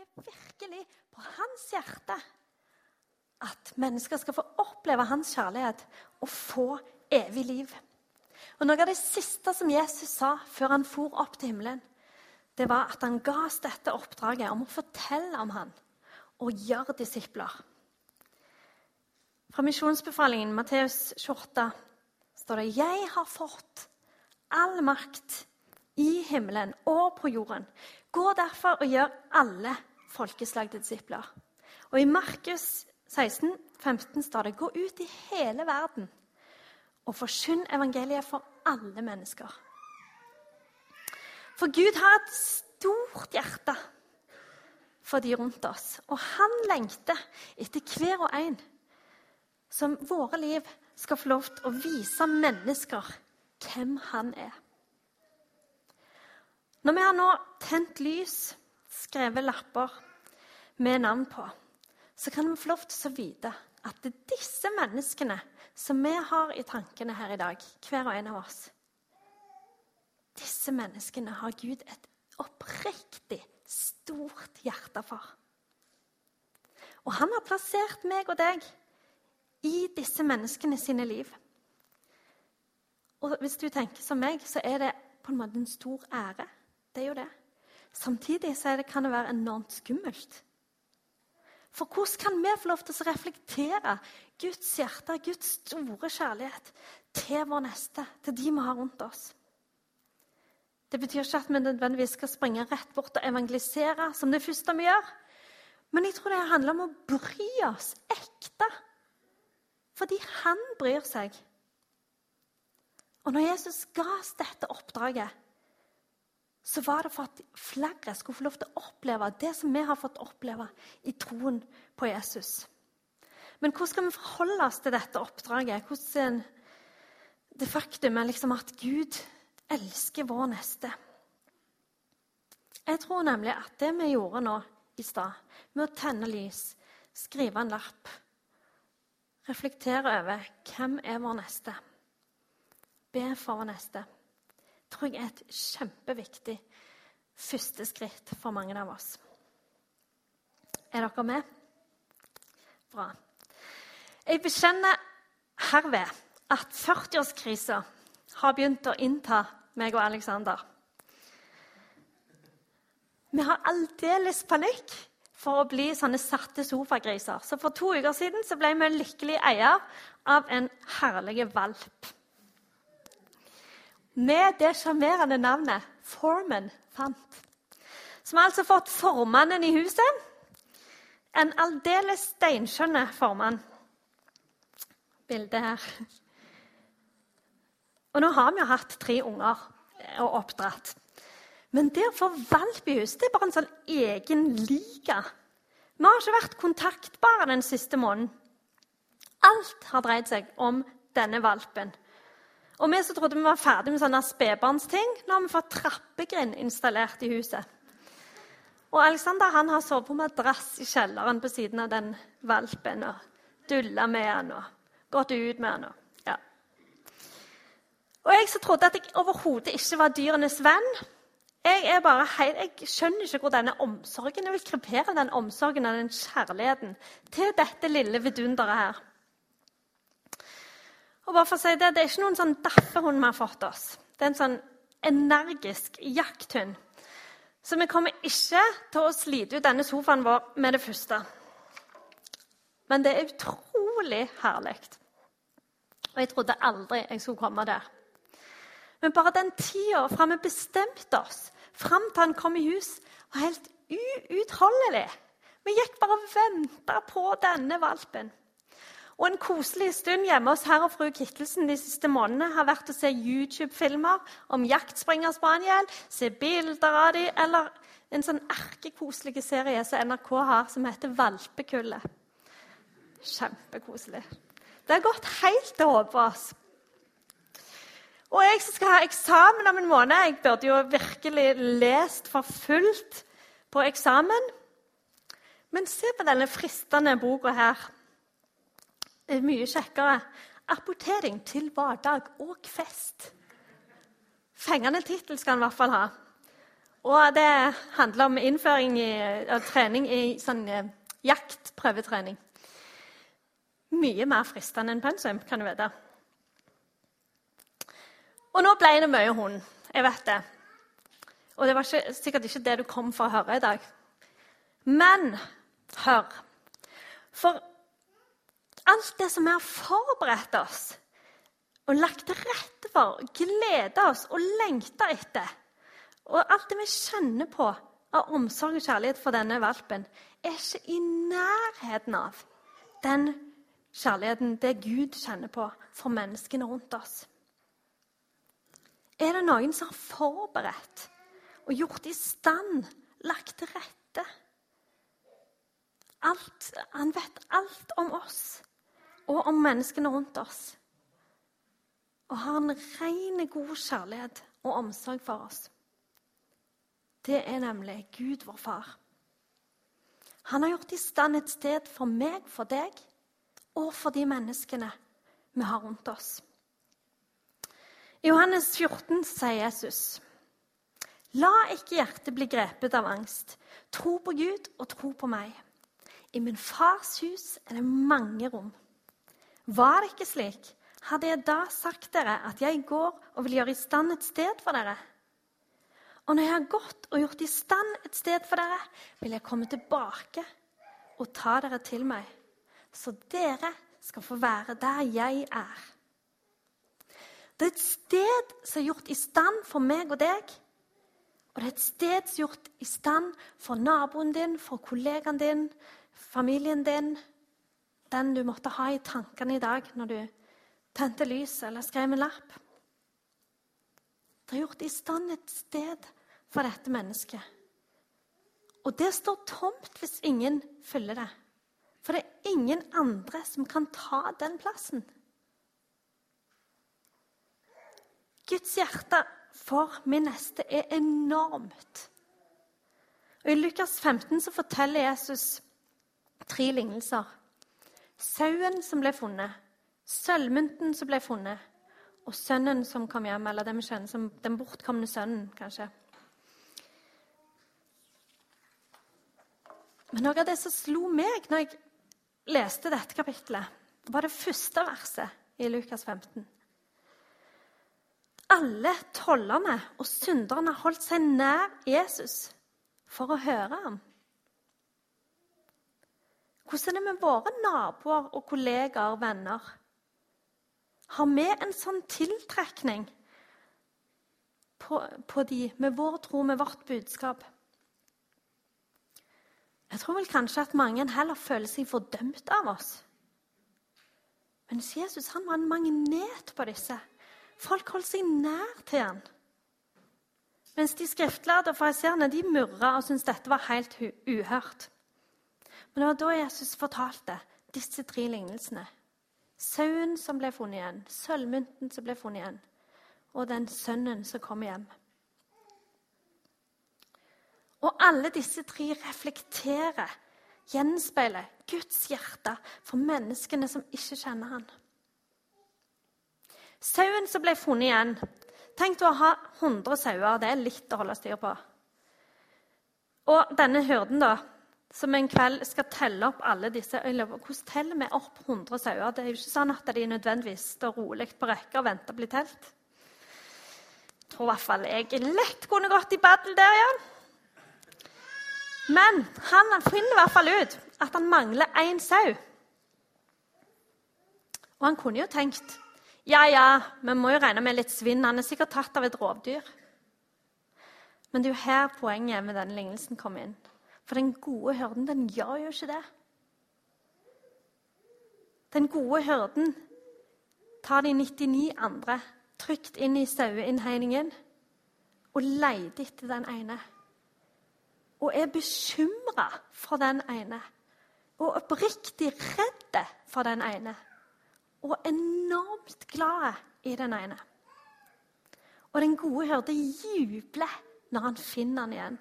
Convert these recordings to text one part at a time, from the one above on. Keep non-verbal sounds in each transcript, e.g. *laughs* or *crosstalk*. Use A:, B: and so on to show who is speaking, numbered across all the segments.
A: det er virkelig på hans hjerte at mennesker skal få oppleve hans kjærlighet og få evig liv. Og Noe av det siste som Jesus sa før han for opp til himmelen, det var at han ga oss dette oppdraget om å fortelle om han og gjøre disipler. Fra misjonsbefalingen, Matteus 28, står det Jeg har fått all makt i himmelen og på jorden. Gå derfor og gjør alle folkeslag til disipler. Og i Markus 16, 15 står det Gå ut i hele verden og forkynn evangeliet for alle mennesker. For Gud har et stort hjerte for de rundt oss, og han lengter etter hver og en som våre liv skal få lov til å vise mennesker hvem han er. Når vi har nå tent lys, skrevet lapper med navn på, så kan vi få lov til å vite at det er disse menneskene som vi har i tankene her i dag, hver og en av oss Disse menneskene har Gud et oppriktig stort hjerte for. Og han har plassert meg og deg i disse menneskene sine liv. Og hvis du tenker som meg, så er det på en måte en stor ære. Det er jo det. Samtidig det, kan det være enormt skummelt. For hvordan kan vi få lov til å reflektere Guds hjerte, Guds store kjærlighet, til vår neste, til de vi har rundt oss? Det betyr ikke at vi nødvendigvis skal springe rett bort og evangelisere, som det første vi gjør. Men jeg tror det handler om å bry oss ekte fordi han bryr seg. Og når Jesus ga oss dette oppdraget, så var det for at flere skulle få lov til å oppleve det som vi har fått oppleve i troen på Jesus. Men hvordan skal vi forholde oss til dette oppdraget? Hvordan det faktum liksom at Gud elsker vår neste. Jeg tror nemlig at det vi gjorde nå i stad, med å tenne lys, skrive en lapp reflektere over hvem er vår neste, be for vår neste, tror jeg er et kjempeviktig første skritt for mange av oss. Er dere med? Bra. Jeg bekjenner herved at 40-årskrisa har begynt å innta meg og Aleksander. Vi har aldeles panikk for å bli sånne satte sofagriser. Så for to uker siden ble vi lykkelig eier av en herlig valp. Med det sjarmerende navnet Foreman fant. Som har altså fått formannen i huset. En aldeles steinskjønne formann. Bildet her. Og nå har vi jo hatt tre unger og oppdratt. Men det å få valp i hus det er bare en sånn egen liga. Vi har ikke vært kontaktbare den siste måneden. Alt har dreid seg om denne valpen. Og vi som trodde vi var ferdig med sånne spedbarnsting, nå har vi fått trappegrind installert i huset. Og Alexander han har sovet på madrass i kjelleren på siden av den valpen og dulla med han og gått ut med han. Og, ja. og jeg som trodde at jeg overhodet ikke var dyrenes venn, jeg, er bare helt, jeg skjønner ikke hvor denne omsorgen Jeg vil krepere den omsorgen og den kjærligheten til dette lille vidunderet her. Og bare for å si Det det er ikke noen sånn daffehund vi har fått oss. Det er en sånn energisk jakthund. Så vi kommer ikke til å slite ut denne sofaen vår med det første. Men det er utrolig herlig. Og jeg trodde aldri jeg skulle komme der. Men bare den tida fra vi bestemte oss, fram til han kom i hus, var helt uutholdelig. Vi gikk bare og venta på denne valpen. Og En koselig stund hjemme hos herr og fru Kittelsen de siste månedene har vært å se YouTube-filmer om jaktspringer spaniel, se bilder av dem, eller en sånn erkekoselig serie som NRK har, som heter Valpekullet. Kjempekoselig. Det har gått helt til hodet og jeg som skal ha eksamen om en måned Jeg burde jo virkelig lest for fullt på eksamen. Men se på denne fristende boka her. Er mye kjekkere. Apportering til hverdag og fest'. Fengende tittel skal han i hvert fall ha. Og det handler om innføring og trening i sånn eh, jaktprøvetrening. Mye mer fristende enn pensum, kan du vite. Og nå ble det mye hund. Jeg vet det. Og det var ikke, sikkert ikke det du kom for å høre i dag. Men hør. For alt det som vi har forberedt oss og lagt til rette for, gleda oss og lengta etter, og alt det vi kjenner på av omsorg og kjærlighet for denne valpen, er ikke i nærheten av den kjærligheten det Gud kjenner på for menneskene rundt oss. Er det noen som har forberedt og gjort i stand, lagt til rette? Alt, han vet alt om oss og om menneskene rundt oss. Og har en ren, god kjærlighet og omsorg for oss. Det er nemlig Gud, vår far. Han har gjort i stand et sted for meg, for deg og for de menneskene vi har rundt oss. I Johannes 14 sier Jesus.: La ikke hjertet bli grepet av angst. Tro på Gud og tro på meg. I min fars hus er det mange rom. Var det ikke slik, hadde jeg da sagt dere at jeg går og vil gjøre i stand et sted for dere. Og når jeg har gått og gjort i stand et sted for dere, vil jeg komme tilbake og ta dere til meg, så dere skal få være der jeg er. Det er et sted som er gjort i stand for meg og deg. Og det er et sted som er gjort i stand for naboen din, for kollegaen din, familien din, den du måtte ha i tankene i dag når du tente lyset eller skrev en lapp. Det er gjort i stand et sted for dette mennesket. Og det står tomt hvis ingen fyller det. For det er ingen andre som kan ta den plassen. Guds hjerte for min neste er enormt. Og I Lukas 15 så forteller Jesus tre lignelser. Sauen som ble funnet, sølvmynten som ble funnet, og sønnen som kom hjem, eller den, kjenner som den bortkomne sønnen, kanskje. Men noe av det som slo meg når jeg leste dette kapittelet, var det første verset i Lukas 15. Alle tollerne og synderne holdt seg nær Jesus for å høre ham. Hvordan er det med våre naboer og kollegaer og venner? Har vi en sånn tiltrekning på, på de med vår tro, med vårt budskap? Jeg tror vel kanskje at mange heller føler seg fordømt av oss. Men Jesus han var en magnet på disse. Folk holdt seg nær til han. Mens de skriftlærde og fariseerne murra og syntes dette var helt uhørt. Men det var da Jesus fortalte disse tre lignelsene. Sauen som ble funnet igjen, sølvmynten som ble funnet igjen, og den sønnen som kom hjem. Og alle disse tre reflekterer, gjenspeiler Guds hjerte for menneskene som ikke kjenner han. Sauen som ble funnet igjen Tenk å ha 100 sauer. Det er litt å holde styr på. Og denne hyrden, da, som en kveld skal telle opp alle disse Hvordan teller vi opp 100 sauer? Det er jo ikke sånn at de nødvendigvis står rolig på rekke og venter å bli telt. Jeg tror i hvert fall jeg lett kunne gått i battle der, ja. Men han finner i hvert fall ut at han mangler én sau. Og han kunne jo tenkt ja, ja, vi må jo regne med litt svinn. Han er sikkert tatt av et rovdyr. Men det er jo her poenget med denne lignelsen kommer inn. For den gode hyrden, den gjør jo ikke det. Den gode hyrden tar de 99 andre trygt inn i saueinnhegningen og leter etter den ene og er bekymra for den ene. Og oppriktig redd for den ene. Og enormt glad i den ene. Og den gode hyrde jubler når han finner han igjen.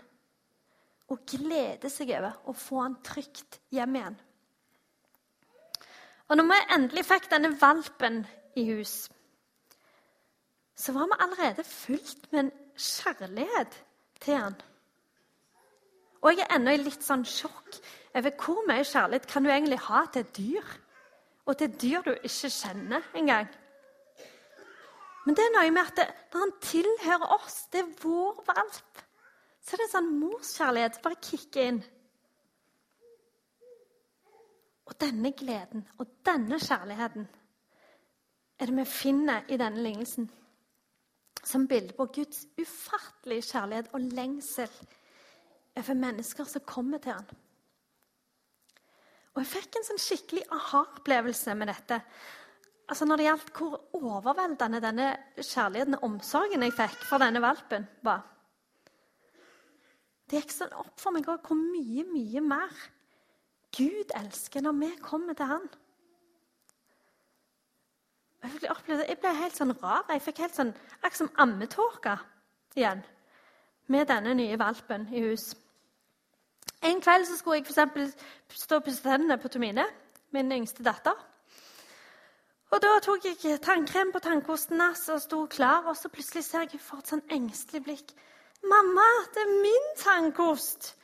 A: Og gleder seg over å få han trygt hjem igjen. Og når vi endelig fikk denne valpen i hus, så var vi allerede fullt med en kjærlighet til han. Og jeg er ennå i litt sånn sjokk over hvor mye kjærlighet kan du egentlig ha til et dyr? Og til et dyr du ikke kjenner engang. Men det er noe med at det, når han tilhører oss, det er vår valp, så er det en sånn morskjærlighet som bare kicker inn. Og denne gleden og denne kjærligheten er det vi finner i denne lignelsen som bilde på Guds ufattelige kjærlighet og lengsel over mennesker som kommer til ham. Og Jeg fikk en sånn skikkelig aha-opplevelse med dette. Altså Når det gjaldt hvor overveldende denne kjærligheten og omsorgen jeg fikk for denne valpen, var. Det gikk sånn opp for meg hvor mye, mye mer Gud elsker når vi kommer til Han. Jeg, opplevde, jeg ble helt sånn rar. Jeg fikk helt sånn, akkurat som ammetåke igjen med denne nye valpen i hus. En kveld så skulle jeg eksempel, stå og pusse tennene på Tomine, min yngste datter. Og Da tok jeg tannkrem på tannkosten hans og sto klar, og så plutselig ser jeg for et sånn engstelig blikk. 'Mamma, det er min tannkost!'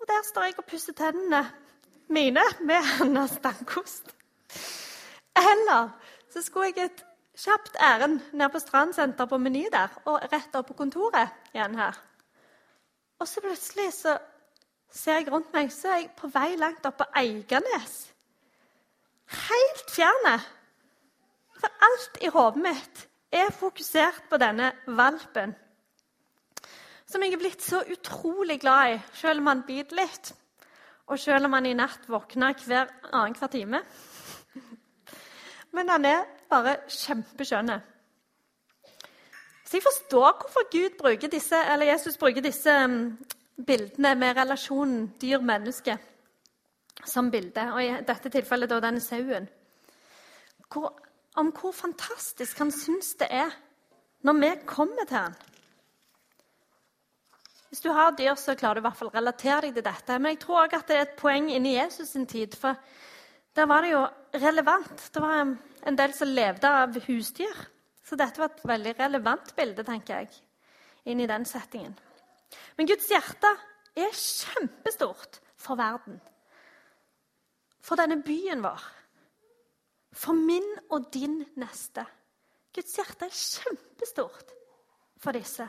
A: Og der står jeg og pusser tennene mine med hennes tannkost. Eller så skulle jeg et kjapt ærend ned på Strandsenter på Meny der, og rett opp på kontoret igjen her. Og så plutselig så ser jeg rundt meg, så er jeg på vei langt opp på Eiganes. Helt fjerne. For alt i hodet mitt er fokusert på denne valpen. Som jeg er blitt så utrolig glad i, selv om han biter litt. Og selv om han i natt våkner hver annenhver time. *laughs* Men han er bare kjempeskjønn. Så jeg forstår hvorfor Gud bruker disse, eller Jesus bruker disse mm, bildene med relasjonen dyr-menneske som bilde. Og i dette tilfellet da denne sauen. Hvor, om hvor fantastisk han syns det er når vi kommer til han. Hvis du har dyr, så klarer du i hvert fall å relatere deg til dette. Men jeg tror også at det er et poeng inni Jesus sin tid. For der var det jo relevant. Det var en del som levde av husdyr. Så dette var et veldig relevant bilde, tenker jeg, inn i den settingen. Men Guds hjerte er kjempestort for verden. For denne byen vår. For min og din neste. Guds hjerte er kjempestort for disse.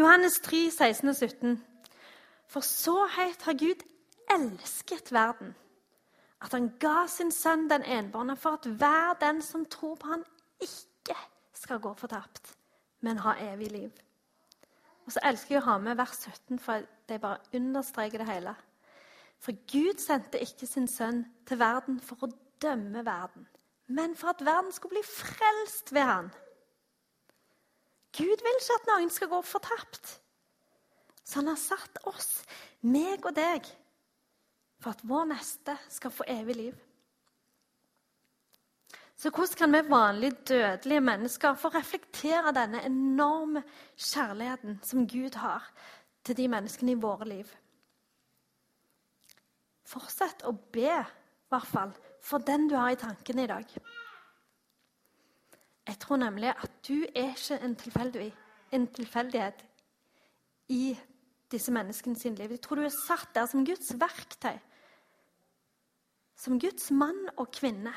A: Johannes 3, 16 og 17. For så høyt har Gud elsket verden at han ga sin sønn den enbårne for at hver den som tror på han ikke skal gå fortapt, men ha evig liv. Og så elsker jeg å ha med vers 17, for det bare understreker det hele. For Gud sendte ikke sin sønn til verden for å dømme verden, men for at verden skulle bli frelst ved han. Gud vil ikke at noen skal gå fortapt. Så han har satt oss, meg og deg, for at vår neste skal få evig liv. Så hvordan kan vi vanlige dødelige mennesker få reflektere denne enorme kjærligheten som Gud har til de menneskene i våre liv? Fortsett å be, i hvert fall, for den du har i tankene i dag. Tror nemlig at du er ikke en, en tilfeldighet i disse menneskene sin liv. Jeg tror du er satt der som Guds verktøy som Guds mann og kvinne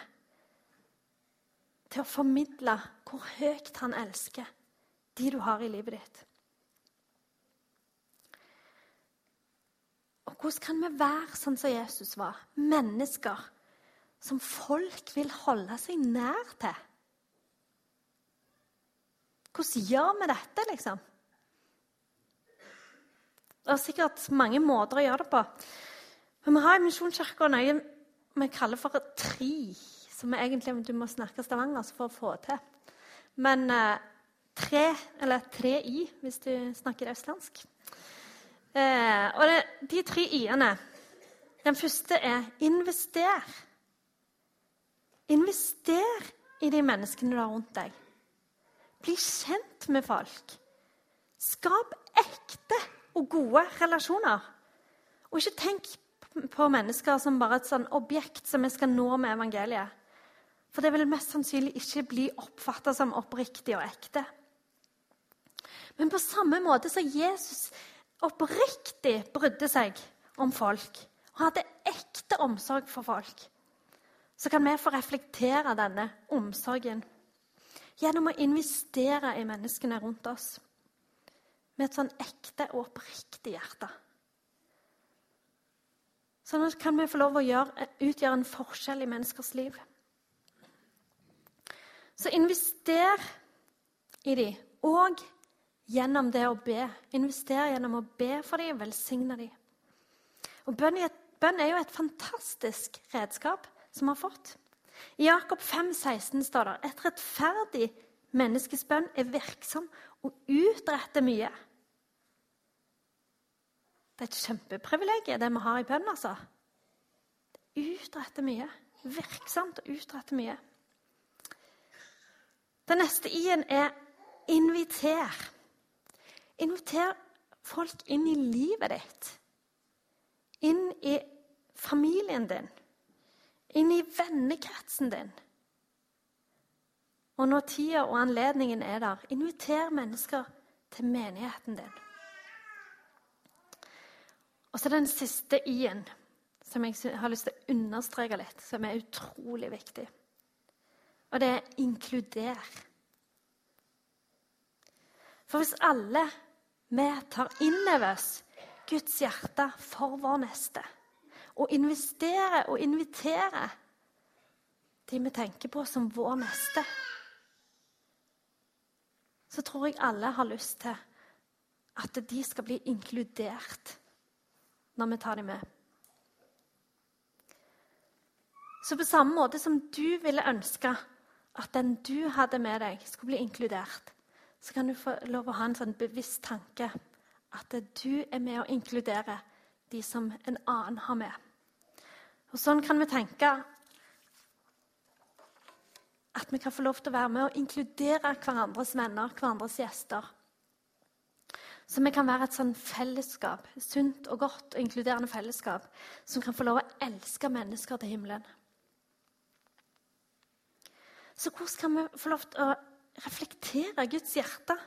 A: til å formidle hvor høyt han elsker de du har i livet ditt. Og hvordan kan vi være sånn som Jesus var? Mennesker som folk vil holde seg nær til. Hvordan gjør vi dette, liksom? Det er sikkert mange måter å gjøre det på. Men vi har i Misjonskirka noe vi kaller for tri, som egentlig du må snakke stavangersk for å få til. Men eh, tre, eller tre i, hvis du snakker østlandsk. Eh, og det, de tre i-ene Den første er invester. Invester i de menneskene du har rundt deg. Bli kjent med folk. Skap ekte og gode relasjoner. Og ikke tenk på mennesker som bare et sånn objekt som vi skal nå med evangeliet. For det vil mest sannsynlig ikke bli oppfatta som oppriktig og ekte. Men på samme måte som Jesus oppriktig brydde seg om folk og hadde ekte omsorg for folk, så kan vi få reflektere denne omsorgen gjennom å investere i menneskene rundt oss med et sånn ekte og oppriktig hjerte. Sånn kan vi få lov å gjøre, utgjøre en forskjell i menneskers liv. Så invester i dem, og gjennom det å be. Invester gjennom å be for dem, velsigne dem. Og bønn, bønn er jo et fantastisk redskap som vi har fått. I Jakob 5, 16 står det et rettferdig menneskes bønn er virksom og utretter mye. Det er et kjempeprivilegium, det vi har i bønn. altså. Det utretter mye. Virksomt og utretter mye. Den neste i-en er inviter. Inviter folk inn i livet ditt. Inn i familien din. Inn i vennekretsen din. Og når tida og anledningen er der, inviter mennesker til menigheten din. Og så den siste i-en, som jeg har lyst til å understreke litt, som er utrolig viktig. Og det er 'inkluder'. For hvis alle vi tar inn over oss Guds hjerte for vår neste, og investere og invitere de vi tenker på som vår neste, så tror jeg alle har lyst til at de skal bli inkludert når vi tar dem med. Så på samme måte som du ville ønske at den du hadde med deg, skulle bli inkludert, så kan du få lov å ha en sånn bevisst tanke at du er med å inkludere de som en annen har med. Og Sånn kan vi tenke at vi kan få lov til å være med og inkludere hverandres venner, hverandres gjester. Så vi kan være et sånn fellesskap, sunt og godt og inkluderende fellesskap som kan få lov å elske mennesker til himmelen. Så hvordan kan vi få lov til å reflektere Guds hjerte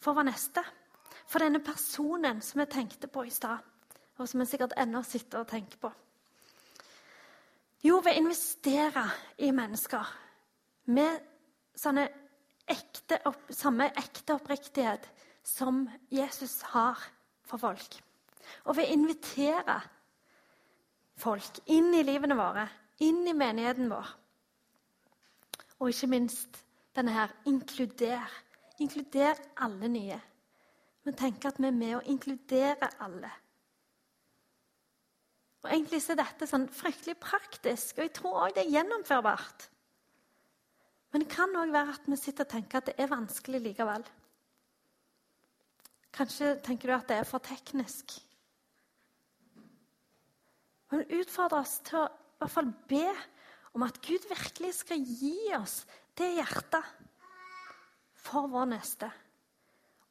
A: for vår neste? For denne personen som vi tenkte på i stad, og som vi sikkert ennå sitter og tenker på. Jo, ved å investere i mennesker med sånne ekte, samme ekte oppriktighet som Jesus har for folk. Og ved å invitere folk inn i livene våre, inn i menigheten vår. Og ikke minst denne her inkluder. Inkluder alle nye. Men tenk at vi er med å inkludere alle. Og Egentlig er dette sånn fryktelig praktisk, og jeg tror òg det er gjennomførbart. Men det kan òg være at vi sitter og tenker at det er vanskelig likevel. Kanskje tenker du at det er for teknisk. Men utfordre oss til å i hvert fall be om at Gud virkelig skal gi oss det hjertet for vår neste.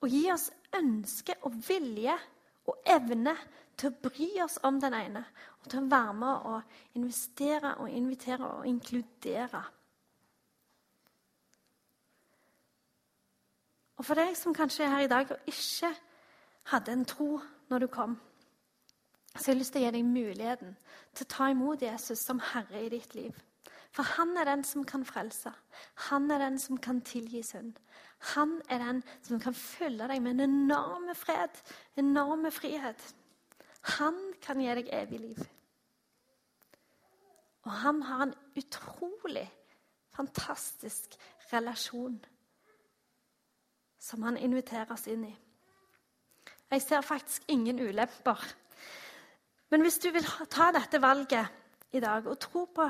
A: Og gi oss ønske og vilje og evne til å bry oss om den ene. Og til å være med og investere og invitere og inkludere. Og for deg som kanskje er her i dag og ikke hadde en tro når du kom, så jeg har lyst til å gi deg muligheten til å ta imot Jesus som herre i ditt liv. For han er den som kan frelse. Han er den som kan tilgi synd. Han er den som kan fylle deg med en enorme fred, enorme frihet. Han kan gi deg evig liv. Og han har en utrolig fantastisk relasjon som han inviterer oss inn i. Jeg ser faktisk ingen ulemper. Men hvis du vil ta dette valget i dag og tro på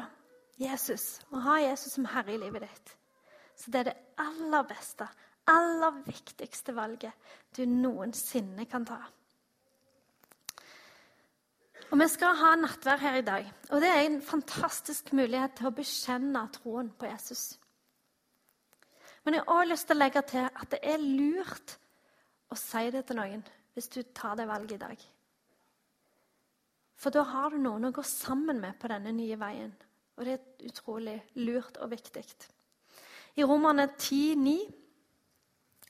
A: Jesus og ha Jesus som herre i livet ditt, så det er det aller beste, aller viktigste valget du noensinne kan ta. Og Vi skal ha nattvær her i dag, og det er en fantastisk mulighet til å bekjenne troen på Jesus. Men jeg har også lyst til å legge til at det er lurt å si det til noen hvis du tar det valget i dag. For da har du noen å gå sammen med på denne nye veien. Og det er utrolig lurt og viktig. I Romerne 10,9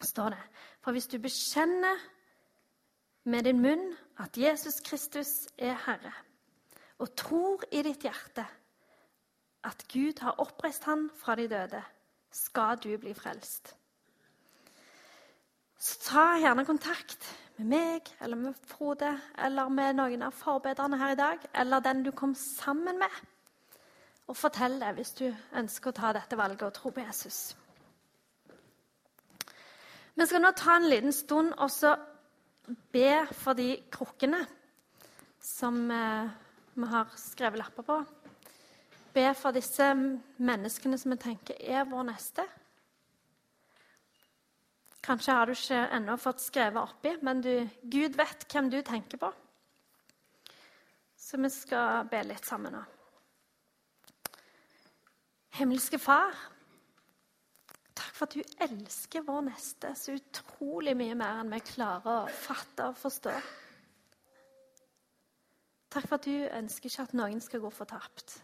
A: står det For hvis du bekjenner med din munn at Jesus Kristus er Herre, og tror i ditt hjerte at Gud har oppreist han fra de døde, skal du bli frelst. Så ta gjerne kontakt med meg eller med Frode eller med noen av forbedrerne her i dag, eller den du kom sammen med, og fortell det hvis du ønsker å ta dette valget og tro på Jesus. Vi skal nå ta en liten stund og så be for de krukkene som eh, vi har skrevet lapper på. Be for disse menneskene som vi tenker er vår neste. Kanskje har du ikke ennå fått skrevet oppi, men du, Gud vet hvem du tenker på. Så vi skal be litt sammen nå. Himmelske Far, takk for at du elsker vår neste så utrolig mye mer enn vi klarer å fatte og forstå. Takk for at du ønsker ikke at noen skal gå fortapt.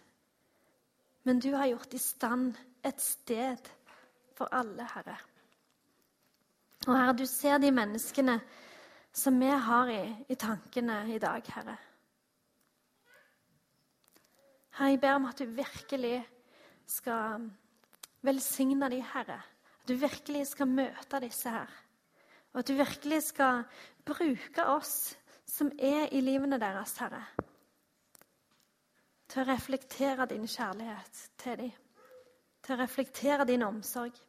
A: Men du har gjort i stand et sted for alle, Herre. Og Herre, du ser de menneskene som vi har i, i tankene i dag, Herre. Herre, jeg ber om at du virkelig skal velsigne dem, Herre. At du virkelig skal møte disse her. Og at du virkelig skal bruke oss som er i livene deres, Herre, til å reflektere din kjærlighet til dem. Til å reflektere din omsorg.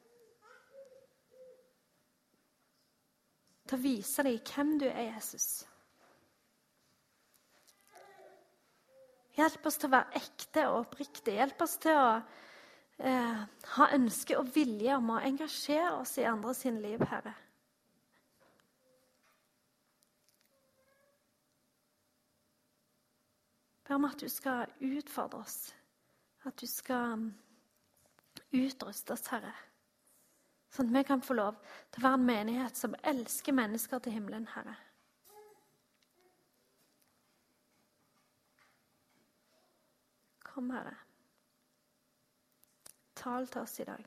A: til å vise dem hvem du er, Jesus. Hjelp oss til å være ekte og oppriktige. Hjelp oss til å eh, ha ønske og vilje om å engasjere oss i andre sin liv, Herre. Ber om at du skal utfordre oss, at du skal utruste oss, Herre. Sånn at vi kan få lov til å være en menighet som elsker mennesker til himmelen, Herre. Kom, Herre. Tal til oss i dag.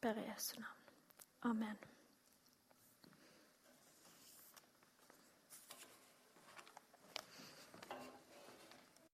A: Ber i Jesu navn. Amen.